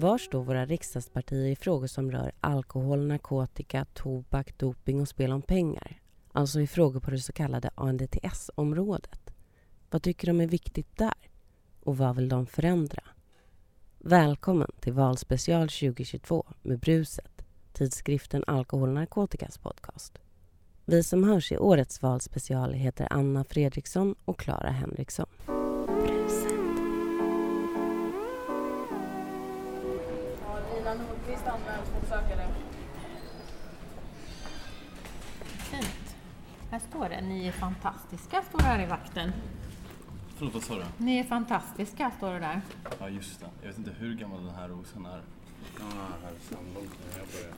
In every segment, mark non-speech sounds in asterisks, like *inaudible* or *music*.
Var står våra riksdagspartier i frågor som rör alkohol, narkotika, tobak, doping och spel om pengar? Alltså i frågor på det så kallade ANDTS-området. Vad tycker de är viktigt där? Och vad vill de förändra? Välkommen till Valspecial 2022 med Bruset, tidskriften Alkohol och narkotikas podcast. Vi som hörs i årets valspecial heter Anna Fredriksson och Clara Henriksson. Bruset. Lina Nordqvist anmäls som sökande. Fint. Här står det, ni är fantastiska, står det här i vakten. Förlåt, vad sa du? Ni är fantastiska, står det där. Ja, just det. Jag vet inte hur gammal den här rosen är. Ja, här samlångt när jag började.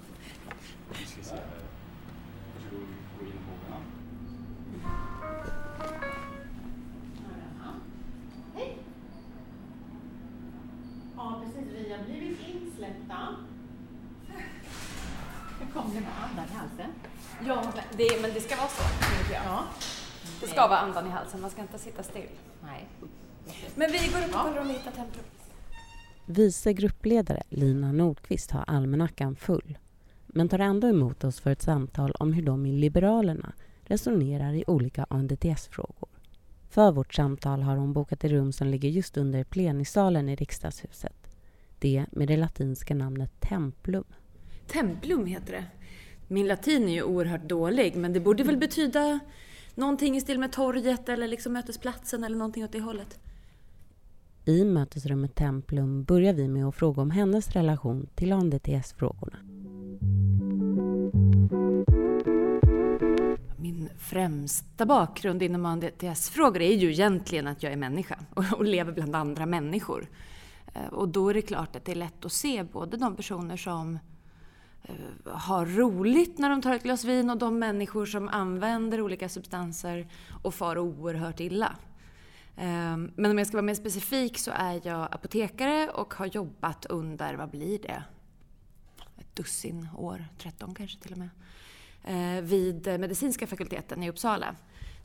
Vi ska se här. Varsågod, gå in på Ja, det, men det ska vara så. Ja. Det ska vara andan i halsen, man ska inte sitta still. Nej. Men vi går upp och kollar om vi hittat Temprum. Vice gruppledare Lina Nordqvist har almanackan full men tar ändå emot oss för ett samtal om hur de i Liberalerna resonerar i olika ANDTS-frågor. För vårt samtal har hon bokat ett rum som ligger just under plenisalen i riksdagshuset. Det med det latinska namnet Templum. Templum heter det. Min latin är ju oerhört dålig, men det borde väl betyda någonting i stil med torget eller liksom mötesplatsen eller någonting åt det hållet. I mötesrummet Templum börjar vi med att fråga om hennes relation till ANDTS-frågorna. Min främsta bakgrund inom ANDTS-frågor är ju egentligen att jag är människa och lever bland andra människor. Eh, och då är det klart att det är lätt att se både de personer som eh, Eh, har roligt när de tar ett glas vin och de människor som använder olika substanser och far oerhört illa. Eh, men om jag ska vara mer specifik så är jag apotekare och har jobbat under, vad blir det? Ett dussin år, 13 kanske till och med eh, vid medicinska fakulteten i Uppsala.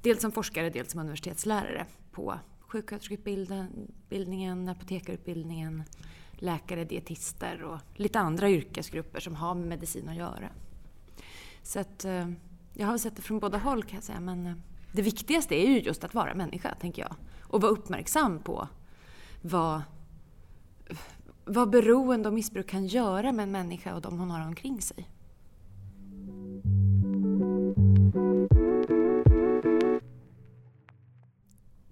Dels som forskare, dels som universitetslärare på sjuksköterskeutbildningen, apotekarutbildningen, läkare, dietister och lite andra yrkesgrupper som har med medicin att göra. Så att, eh, jag har sett det från båda håll kan jag säga, men eh, det viktigaste är ju just att vara människa, tänker jag. Och vara uppmärksam på vad, vad beroende och missbruk kan göra med en människa och de hon har omkring sig.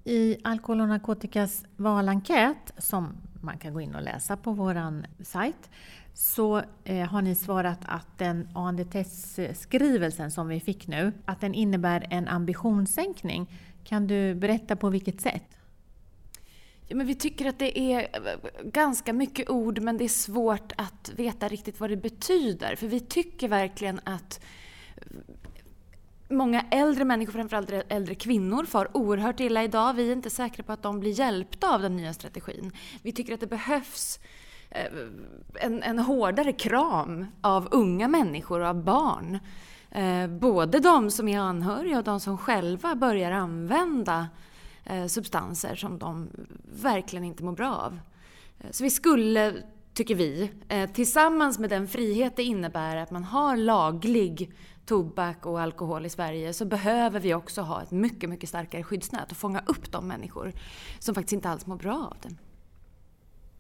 I Alkohol och narkotikas valenkät som man kan gå in och läsa på vår sajt, så eh, har ni svarat att den ANDTS-skrivelsen som vi fick nu, att den innebär en ambitionssänkning. Kan du berätta på vilket sätt? Ja, men vi tycker att det är eh, ganska mycket ord men det är svårt att veta riktigt vad det betyder. För vi tycker verkligen att Många äldre människor, framförallt äldre kvinnor, far oerhört illa idag. Vi är inte säkra på att de blir hjälpta av den nya strategin. Vi tycker att det behövs eh, en, en hårdare kram av unga människor och av barn. Eh, både de som är anhöriga och de som själva börjar använda eh, substanser som de verkligen inte mår bra av. Så vi skulle, tycker vi, tillsammans med den frihet det innebär att man har laglig tobak och alkohol i Sverige så behöver vi också ha ett mycket, mycket starkare skyddsnät och fånga upp de människor som faktiskt inte alls mår bra av det.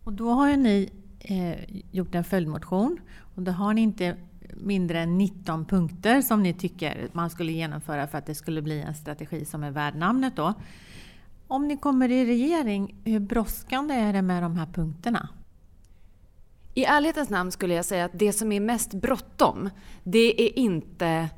Och då har ju ni eh, gjort en följdmotion och då har ni inte mindre än 19 punkter som ni tycker man skulle genomföra för att det skulle bli en strategi som är värd namnet då. Om ni kommer i regering, hur brådskande är det med de här punkterna? I ärlighetens namn skulle jag säga att det som är mest bråttom, det är inte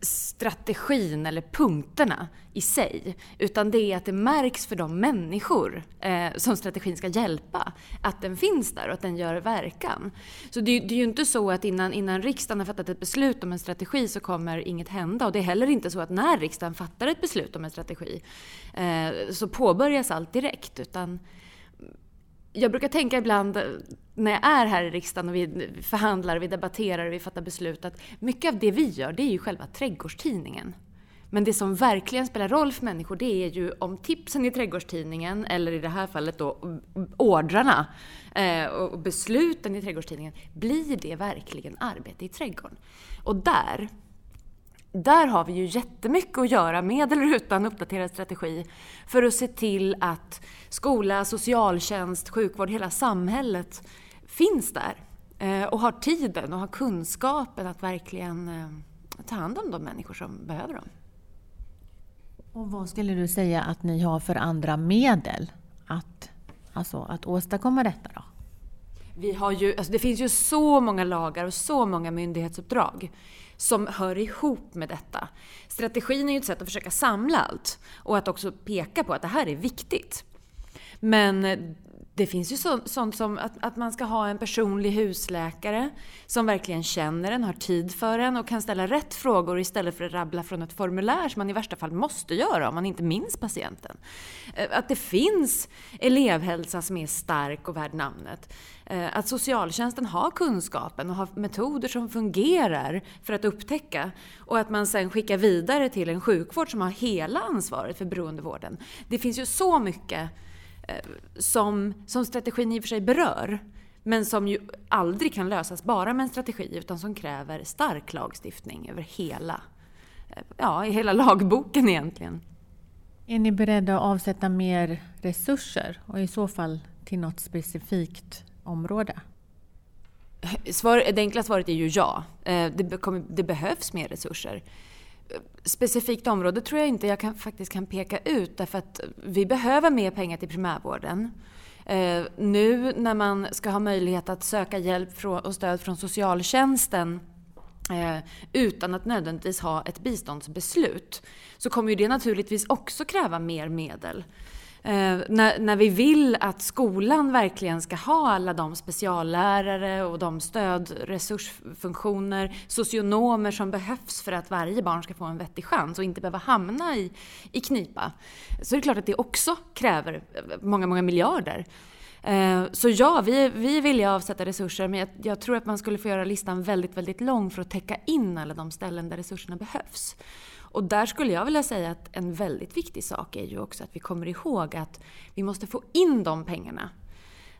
strategin eller punkterna i sig. Utan det är att det märks för de människor eh, som strategin ska hjälpa att den finns där och att den gör verkan. Så det, det är ju inte så att innan, innan riksdagen har fattat ett beslut om en strategi så kommer inget hända. Och det är heller inte så att när riksdagen fattar ett beslut om en strategi eh, så påbörjas allt direkt. Utan jag brukar tänka ibland eh, när jag är här i riksdagen och vi förhandlar, vi debatterar och vi fattar beslut att mycket av det vi gör det är ju själva trädgårdstidningen. Men det som verkligen spelar roll för människor det är ju om tipsen i trädgårdstidningen, eller i det här fallet då ordrarna eh, och besluten i trädgårdstidningen, blir det verkligen arbete i trädgården? Och där, där har vi ju jättemycket att göra med eller utan uppdaterad strategi för att se till att skola, socialtjänst, sjukvård, hela samhället finns där eh, och har tiden och har kunskapen att verkligen eh, ta hand om de människor som behöver dem. Och vad skulle du säga att ni har för andra medel att, alltså, att åstadkomma detta då? Vi har ju, alltså det finns ju så många lagar och så många myndighetsuppdrag som hör ihop med detta. Strategin är ju ett sätt att försöka samla allt och att också peka på att det här är viktigt. Men eh, det finns ju så, sånt som att, att, man ska ha en personlig husläkare som verkligen känner en, har tid för en och kan ställa rätt frågor istället för att rabbla från ett formulär som man i värsta fall måste göra om man inte minns patienten. Eh, att det finns elevhälsa som är stark och värd namnet. Eh, att socialtjänsten har kunskapen och har metoder som fungerar för att upptäcka och att man sen skickar vidare till en sjukvård som har hela ansvaret för beroendevården. Det finns ju så mycket som, som strategin i och för sig berör. Men som ju aldrig kan lösas bara med en strategi utan som kräver stark lagstiftning över hela, eh, ja, i hela lagboken egentligen. Är ni beredda att avsätta mer resurser och i så fall till något specifikt område? Svar, det enkla svaret är ju ja. Eh, det, kommer, det behövs mer resurser specifikt område tror jag inte jag kan, faktiskt kan peka ut därför att vi behöver mer pengar till primärvården. Eh, nu när man ska ha möjlighet att söka hjälp och stöd från socialtjänsten eh, utan att nödvändigtvis ha ett biståndsbeslut så kommer ju det naturligtvis också kräva mer medel. Eh, när, när vi vill att skolan verkligen ska ha alla de speciallärare och de stödresursfunktioner, socionomer som behövs för att varje barn ska få en vettig chans och inte behöva hamna i, i knipa. Så det är klart att det också kräver många, många miljarder. Eh, så ja, vi, vi är villiga att avsätta resurser men jag, jag, tror att man skulle få göra listan väldigt, väldigt lång för att täcka in alla de ställen där resurserna behövs. Och där skulle jag vilja säga att en väldigt viktig sak är ju också att vi kommer ihåg att vi måste få in de pengarna.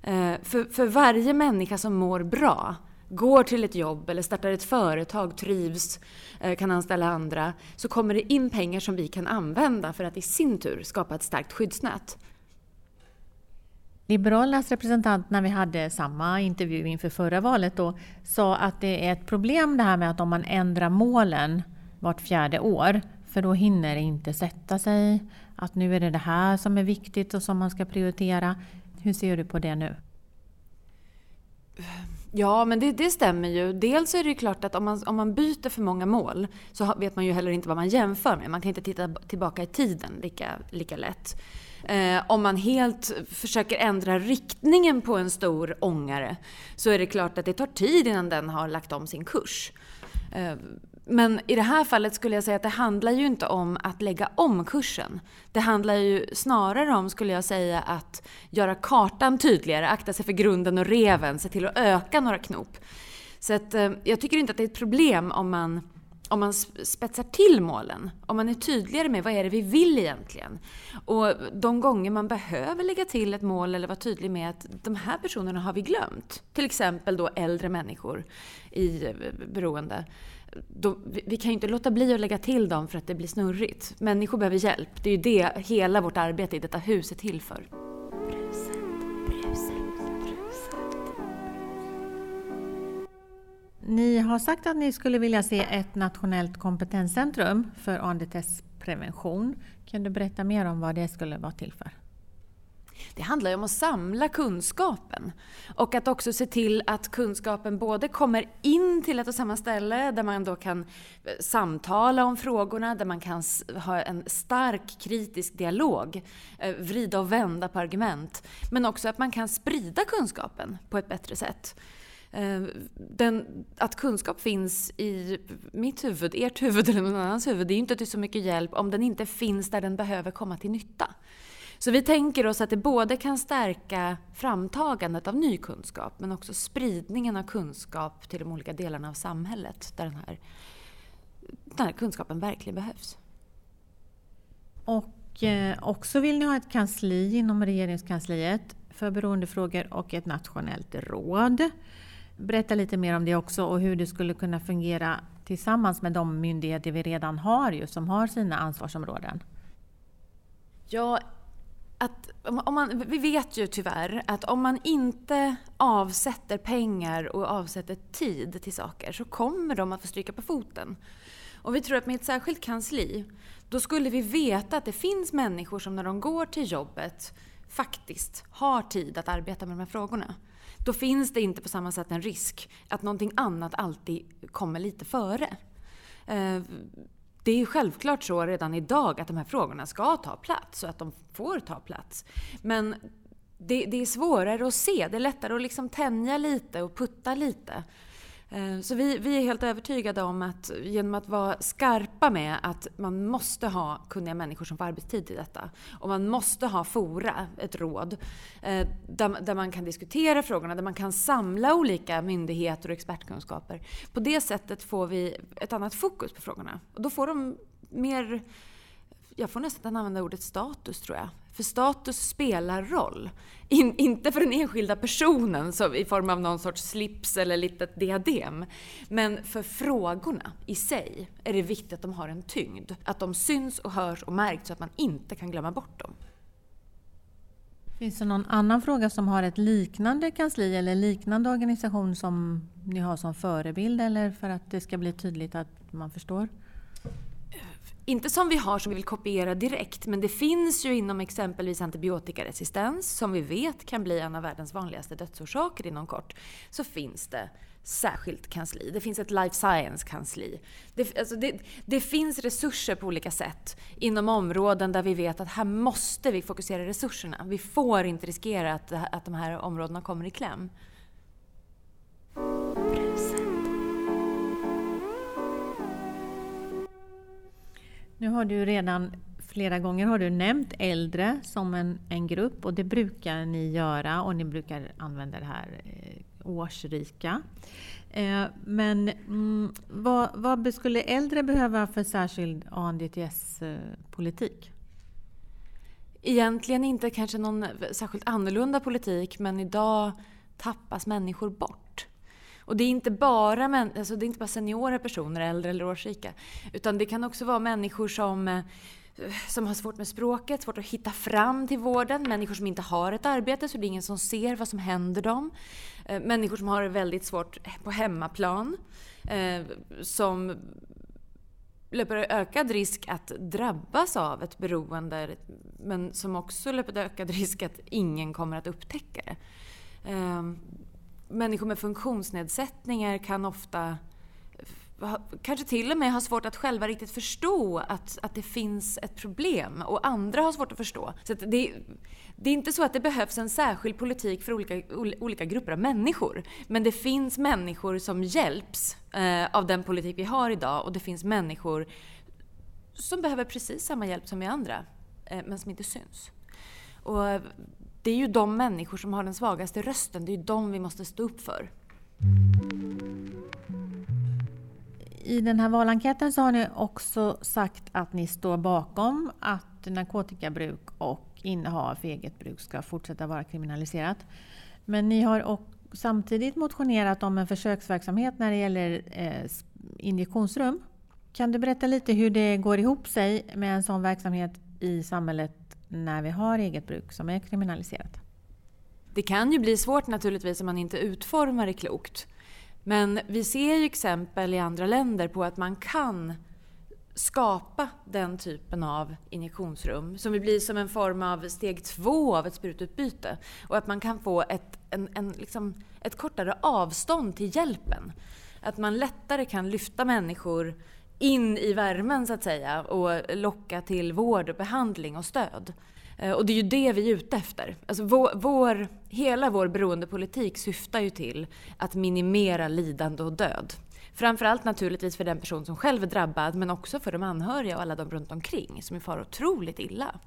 Eh, för, för varje människa som mår bra, går till ett jobb eller startar ett företag, trivs, eh, kan anställa andra, så kommer det in pengar som vi kan använda för att i sin tur skapa ett starkt skyddsnät. Liberalernas representant när vi hade samma intervju inför förra valet då, sa att det är ett problem det här med att om man ändrar målen vart fjärde år. För då hinner det inte sätta sig att nu är det det här som är viktigt och som man ska prioritera. Hur ser du på det nu? Ja, men det, det, stämmer ju. Dels är det ju klart att om man, om man byter för många mål så vet man ju heller inte vad man jämför med. Man kan inte titta tillbaka i tiden lika, lika lätt. Eh, om man helt försöker ändra riktningen på en stor ångare så är det klart att det tar tid innan den har lagt om sin kurs. Eh, men i det här fallet skulle jag säga att det handlar ju inte om att lägga om kursen. Det handlar ju snarare om, skulle jag säga, att göra kartan tydligare, akta sig för grunden och reven, se till att öka några knop. Så att, eh, jag tycker inte att det är ett problem om man, om man spetsar till målen. Om man är tydligare med vad är det vi vill egentligen. Och de gånger man behöver lägga till ett mål eller vara tydlig med att de här personerna har vi glömt. Till exempel då äldre människor i eh, beroende då, vi kan ju inte låta bli att lägga till dem för att det blir snurrigt. Människor behöver hjälp. Det är ju det hela vårt arbete i detta hus är till för. Ni har sagt att ni skulle vilja se ett nationellt kompetenscentrum för ANDTS-prevention. Kan du berätta mer om vad det skulle vara till för? Det handlar ju om att samla kunskapen och att också se till att kunskapen både kommer in till ett och samma ställe där man då kan eh, samtala om frågorna, där man kan ha en stark kritisk dialog, eh, vrida och vända på argument, men också att man kan sprida kunskapen på ett bättre sätt. Eh, den, att kunskap finns i mitt huvud, ert huvud eller någon annans huvud, det är inte till så mycket hjälp om den inte finns där den behöver komma till nytta. Så vi tänker oss att det både kan stärka framtagandet av ny kunskap men också spridningen av kunskap till de olika delarna av samhället där den här, den här kunskapen verkligen behövs. Och eh, också vill ni ha ett kansli inom regeringskansliet för beroendefrågor och ett nationellt råd. Berätta lite mer om det också och hur det skulle kunna fungera tillsammans med de myndigheter vi redan har ju, som har sina ansvarsområden. Ja, att om man, vi vet ju tyvärr att om man inte avsätter pengar och avsätter tid till saker så kommer de att få stryka på foten. Och vi tror att med ett särskilt kansli, då skulle vi veta att det finns människor som när de går till jobbet faktiskt har tid att arbeta med de här frågorna. Då finns det inte på samma sätt en risk att någonting annat alltid kommer lite före. Eh, det är ju självklart så redan idag att de här frågorna ska ta plats och att de får ta plats. Men det, det är svårare att se, det är lättare att liksom tänja lite och putta lite. Eh, så vi, vi, är helt övertygade om att genom att vara skarpa med att man måste ha kunniga människor som får arbetstid till detta och man måste ha fora, ett råd, eh, där, där man kan diskutera frågorna, där man kan samla olika myndigheter och expertkunskaper. På det sättet får vi ett annat fokus på frågorna och då får de mer jag får nästan använda ordet status tror jag. För status spelar roll. In, inte för den enskilda personen så, i form av någon sorts slips eller litet diadem. Men för frågorna i sig är det viktigt att de har en tyngd. Att de syns och hörs och märks så att man inte kan glömma bort dem. Finns det någon annan fråga som har ett liknande kansli eller liknande organisation som ni har som förebild eller för att det ska bli tydligt att man förstår? Inte som vi har som vi vill kopiera direkt, men det finns ju inom exempelvis antibiotikaresistens, som vi vet kan bli en av världens vanligaste dödsorsaker inom kort, så finns det särskilt kansli. Det finns ett life science-kansli. Det, alltså det, det, finns resurser på olika sätt inom områden där vi vet att här måste vi fokusera resurserna. Vi får inte riskera att, att de här områdena kommer i kläm. Nu har du redan flera gånger har du nämnt äldre som en, en grupp och det brukar ni göra och ni brukar använda det här eh, årsrika. Eh, men mm, vad, vad, skulle äldre behöva för särskild ANDTS-politik? Egentligen inte kanske någon särskilt annorlunda politik men idag tappas människor bort. Och det är inte bara, alltså det är inte bara seniora personer, äldre eller årsrika. Utan det kan också vara människor som eh, som har svårt med språket, svårt att hitta fram till vården, människor som inte har ett arbete så det är ingen som ser vad som händer dem. Eh, människor som har det väldigt svårt på hemmaplan, eh, som löper ökad risk att drabbas av ett beroende men som också löper ökad risk att ingen kommer att upptäcka det människor med funktionsnedsättningar kan ofta kanske till och med ha svårt att själva riktigt förstå att, att det finns ett problem och andra har svårt att förstå. Så att det, det är inte så att det behövs en särskild politik för olika, olika grupper av människor. Men det finns människor som hjälps eh, av den politik vi har idag och det finns människor som behöver precis samma hjälp som vi andra, eh, men som inte syns. Och det är ju de människor som har den svagaste rösten, det är ju de vi måste stå upp för. I den här valenkäten så har ni också sagt att ni står bakom att narkotikabruk och innehav för eget bruk ska fortsätta vara kriminaliserat. Men ni har samtidigt motionerat om en försöksverksamhet när det gäller eh, injektionsrum. Kan du berätta lite hur det går ihop sig med en sån verksamhet i samhället när vi har eget bruk som är kriminaliserat. Det kan ju bli svårt naturligtvis om man inte utformar det klokt. Men vi ser ju exempel i andra länder på att man kan skapa den typen av injektionsrum som blir som en form av steg två av ett sprututbyte. Och att man kan få ett, en, en, liksom ett kortare avstånd till hjälpen. Att man lättare kan lyfta människor in i värmen så att säga och locka till vård, behandling och stöd. Eh, och det är ju det vi är ute efter. Alltså vår, vår, hela vår beroendepolitik syftar ju till att minimera lidande och död. Framförallt naturligtvis för den person som själv är drabbad men också för de anhöriga och alla de runt omkring som far otroligt illa.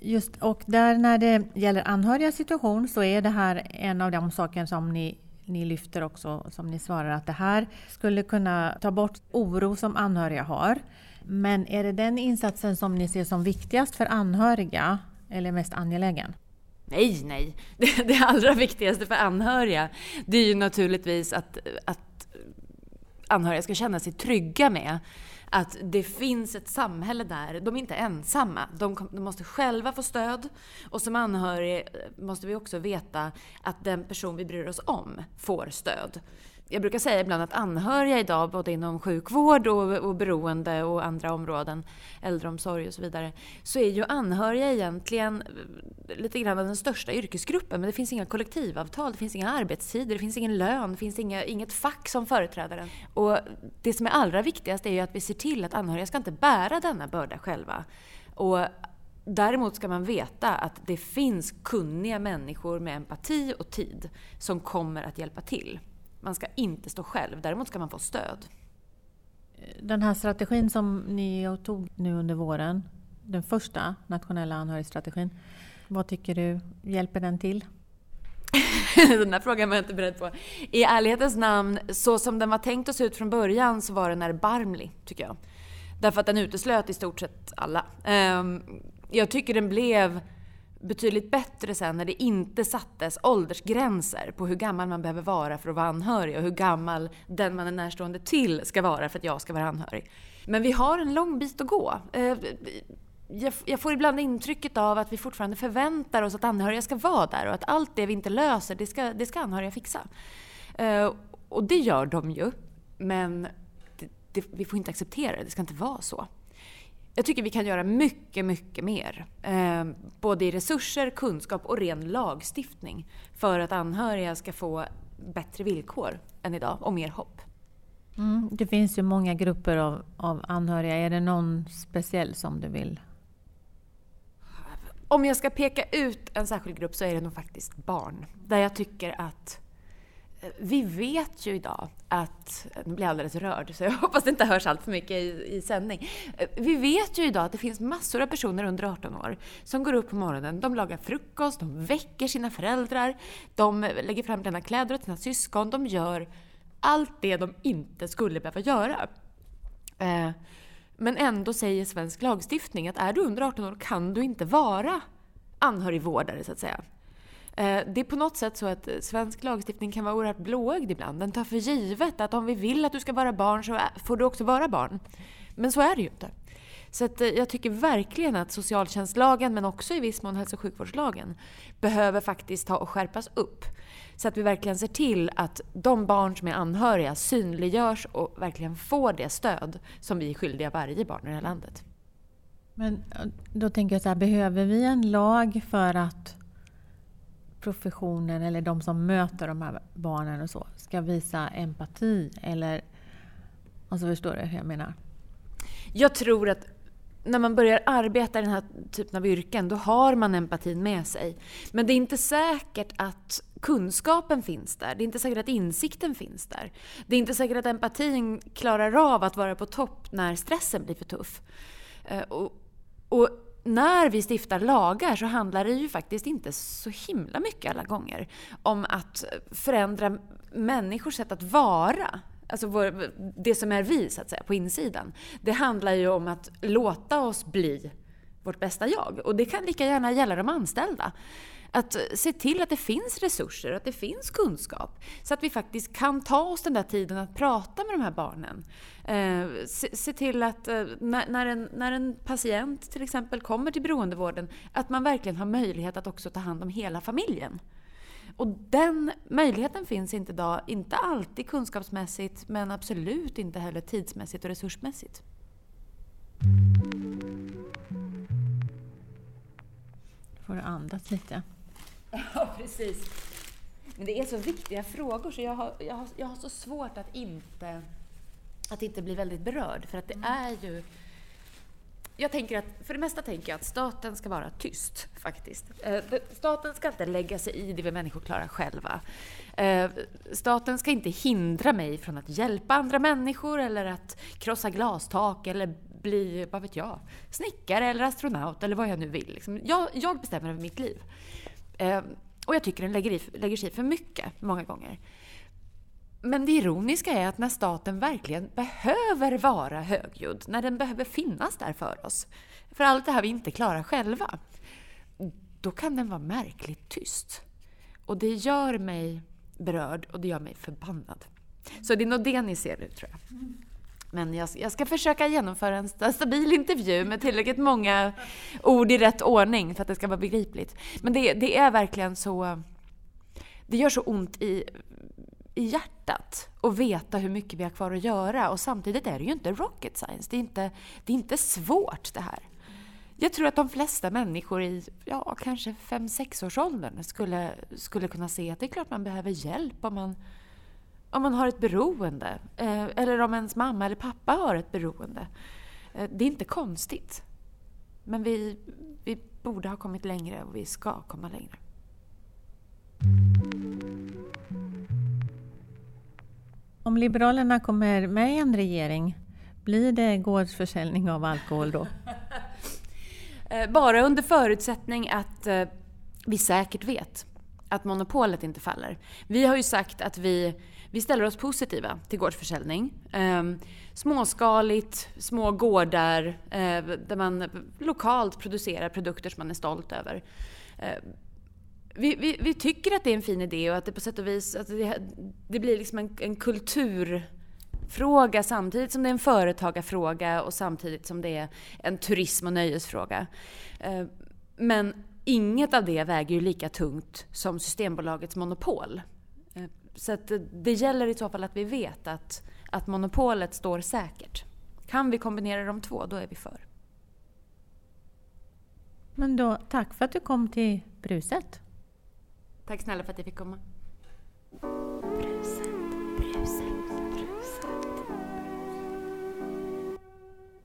Just, och där när det gäller anhörigas situation så är det här en av de saker som ni ni lyfter också, som ni svarar, att det här skulle kunna ta bort oro som anhöriga har. Men är det den insatsen som ni ser som viktigast för anhöriga eller mest angelägen? Nej, nej. *laughs* Det, det allra viktigaste för anhöriga det är ju naturligtvis att, att anhöriga ska känna sig trygga med att det finns ett samhälle där. De är inte ensamma. De, de, måste själva få stöd. Och som anhörig eh, måste vi också veta att den person vi bryr oss om får stöd jag brukar säga ibland att anhöriga idag, både inom sjukvård och, och beroende och andra områden, äldreomsorg och så vidare, så är ju anhöriga egentligen lite grann den största yrkesgruppen. Men det finns inga kollektivavtal, det finns inga arbetstider, det finns ingen lön, det finns inga, inget fack som företräder den. Och det som är allra viktigast är ju att vi ser till att anhöriga ska inte bära denna börda själva. Och Däremot ska man veta att det finns kunniga människor med empati och tid som kommer att hjälpa till. Man ska inte stå själv, däremot ska man få stöd. Den här strategin som ni tog nu under våren, den första nationella anhörigstrategin. Vad tycker du, hjälper den till? *laughs* den här frågan var jag inte beredd på. I ärlighetens namn, så som den var tänkt att se ut från början så var den erbarmlig, tycker jag. Därför att den uteslöt i stort sett alla. Ehm, jag tycker den blev betydligt bättre sen när det inte sattes åldersgränser på hur gammal man behöver vara för att vara anhörig och hur gammal den man är närstående till ska vara för att jag ska vara anhörig. Men vi har en lång bit att gå. Ehm, jag, jag får ibland intrycket av att vi fortfarande förväntar oss att anhöriga ska vara där och att allt det vi inte löser, det ska, det ska anhöriga fixa. Eh, och det gör de ju, men det, det, vi får inte acceptera det. Det ska inte vara så. Jag tycker vi kan göra mycket, mycket mer. Eh, både i resurser, kunskap och ren lagstiftning för att anhöriga ska få bättre villkor än idag och mer hopp. Mm, det finns ju många grupper av, av anhöriga. Är det någon speciell som du vill? Om jag ska peka ut en särskild grupp så är det nog faktiskt barn. Där jag tycker att eh, vi vet ju idag att, eh, nu blir jag alldeles rörd så jag *laughs* hoppas det inte hörs allt för mycket i, i sändning. Eh, vi vet ju idag att det finns massor av personer under 18 år som går upp på morgonen, de lagar frukost, de väcker sina föräldrar, de lägger fram rena kläder åt sina syskon, de gör allt det de inte skulle behöva göra. Eh, men ändå säger svensk lagstiftning att är du under 18 år kan du inte vara anhörigvårdare så att säga. Eh, det är på något sätt så att svensk lagstiftning kan vara oerhört blåögd ibland. Den tar för givet att om vi vill att du ska vara barn så får du också vara barn. Men så är det ju inte. Så att eh, jag tycker verkligen att socialtjänstlagen, men också i viss mån hälso och sjukvårdslagen, behöver faktiskt ta och skärpas upp. Så att vi verkligen ser till att de barn som är anhöriga synliggörs och verkligen får det stöd som vi är skyldiga varje barn i det här landet. Men då tänker jag så här, behöver vi en lag för att professionen eller de som möter de här barnen och så ska visa empati? Eller, alltså förstår du hur jag menar? Jag tror att när man börjar arbeta i den här typen av yrken, då har man empatin med sig. Men det är inte säkert att kunskapen finns där. Det är inte säkert att insikten finns där. Det är inte säkert att empatin klarar av att vara på topp när stressen blir för tuff. Eh, och, och när vi stiftar lagar så handlar det ju faktiskt inte så himla mycket alla gånger om att förändra människors sätt att vara. Alltså vår, det som är vi, så att säga, på insidan. Det handlar ju om att låta oss bli vårt bästa jag. Och det kan lika gärna gälla de anställda. Att se till att det finns resurser och att det finns kunskap. Så att vi faktiskt kan ta oss den där tiden att prata med de här barnen. Eh, se, se, till att eh, när, när, en, när en patient till exempel kommer till beroendevården, att man verkligen har möjlighet att också ta hand om hela familjen. Och den möjligheten finns inte idag, inte alltid kunskapsmässigt men absolut inte heller tidsmässigt och resursmässigt. får du andas lite. *laughs* Ja, precis. Men det är så viktiga frågor så jag har, jag har, jag har så svårt att inte, att inte bli väldigt berörd. För att det mm. är ju... Jag tänker att, för det mesta tänker jag att staten ska vara tyst, faktiskt. Eh, staten ska inte lägga sig i det vi människor klarar själva. Eh, staten ska inte hindra mig från att hjälpa andra människor eller att krossa glastak eller bli, vad vet jag, snickare eller astronaut eller vad jag nu vill. Liksom. Jag, jag bestämmer över mitt liv. Eh, och jag tycker den lägger, i, lägger sig i för mycket, många gånger. Men det ironiska är att när staten verkligen behöver vara högljudd, när den behöver finnas där för oss, för allt det här vi inte klarar själva, då kan den vara märkligt tyst. Och det gör mig berörd och det gör mig förbannad. Så det är nog det ni ser nu, tror jag. Men jag, jag, ska försöka genomföra en stabil intervju med tillräckligt många ord i rätt ordning för att det ska vara begripligt. Men det, det är verkligen så... Det gör så ont i, i hjärtat och veta hur mycket vi har kvar att göra och samtidigt är det ju inte rocket science. Det är inte, det är inte svårt det här. Jag tror att de flesta människor i ja, kanske 5-6-årsåldern skulle, skulle kunna se att det är klart man behöver hjälp om man, om man har ett beroende. Eh, eller om ens mamma eller pappa har ett beroende. Eh, det är inte konstigt. Men vi, vi borde ha kommit längre och vi ska komma längre. Om Liberalerna kommer med i en regering, blir det gårdsförsäljning av alkohol då? *laughs* Eh, bara under förutsättning att eh, vi säkert vet att monopolet inte faller. Vi har ju sagt att vi, vi ställer oss positiva till gårdsförsäljning. Ehm, småskaligt, små gårdar eh, där man lokalt producerar produkter som man är stolt över. Vi, vi, vi, tycker att det är en fin idé och att det på sätt och vis att det, det blir liksom en, en kulturfråga samtidigt som det är en företagarfråga och samtidigt som det är en turism och nöjesfråga. Eh, men inget av det väger ju lika tungt som Systembolagets monopol. Eh, så att det gäller i så fall att vi vet att, att monopolet står säkert. Kan vi kombinera de två, då är vi för. Men då, tack för att du kom till Bruset. Tack snälla för att jag fick komma.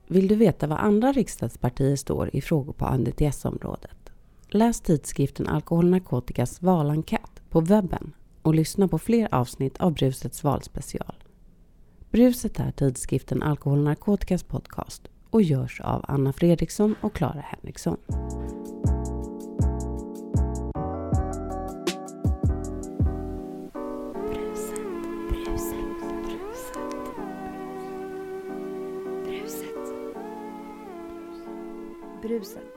Vill du veta vad andra riksdagspartier står i frågor på ANDTS-området? Läs tidskriften Alkohol narkotikas valenkät på webben och lyssna på fler avsnitt av Brusets valspecial. Bruset är tidskriften Alkohol narkotikas podcast och görs av Anna Fredriksson och Clara Henriksson. Bruset.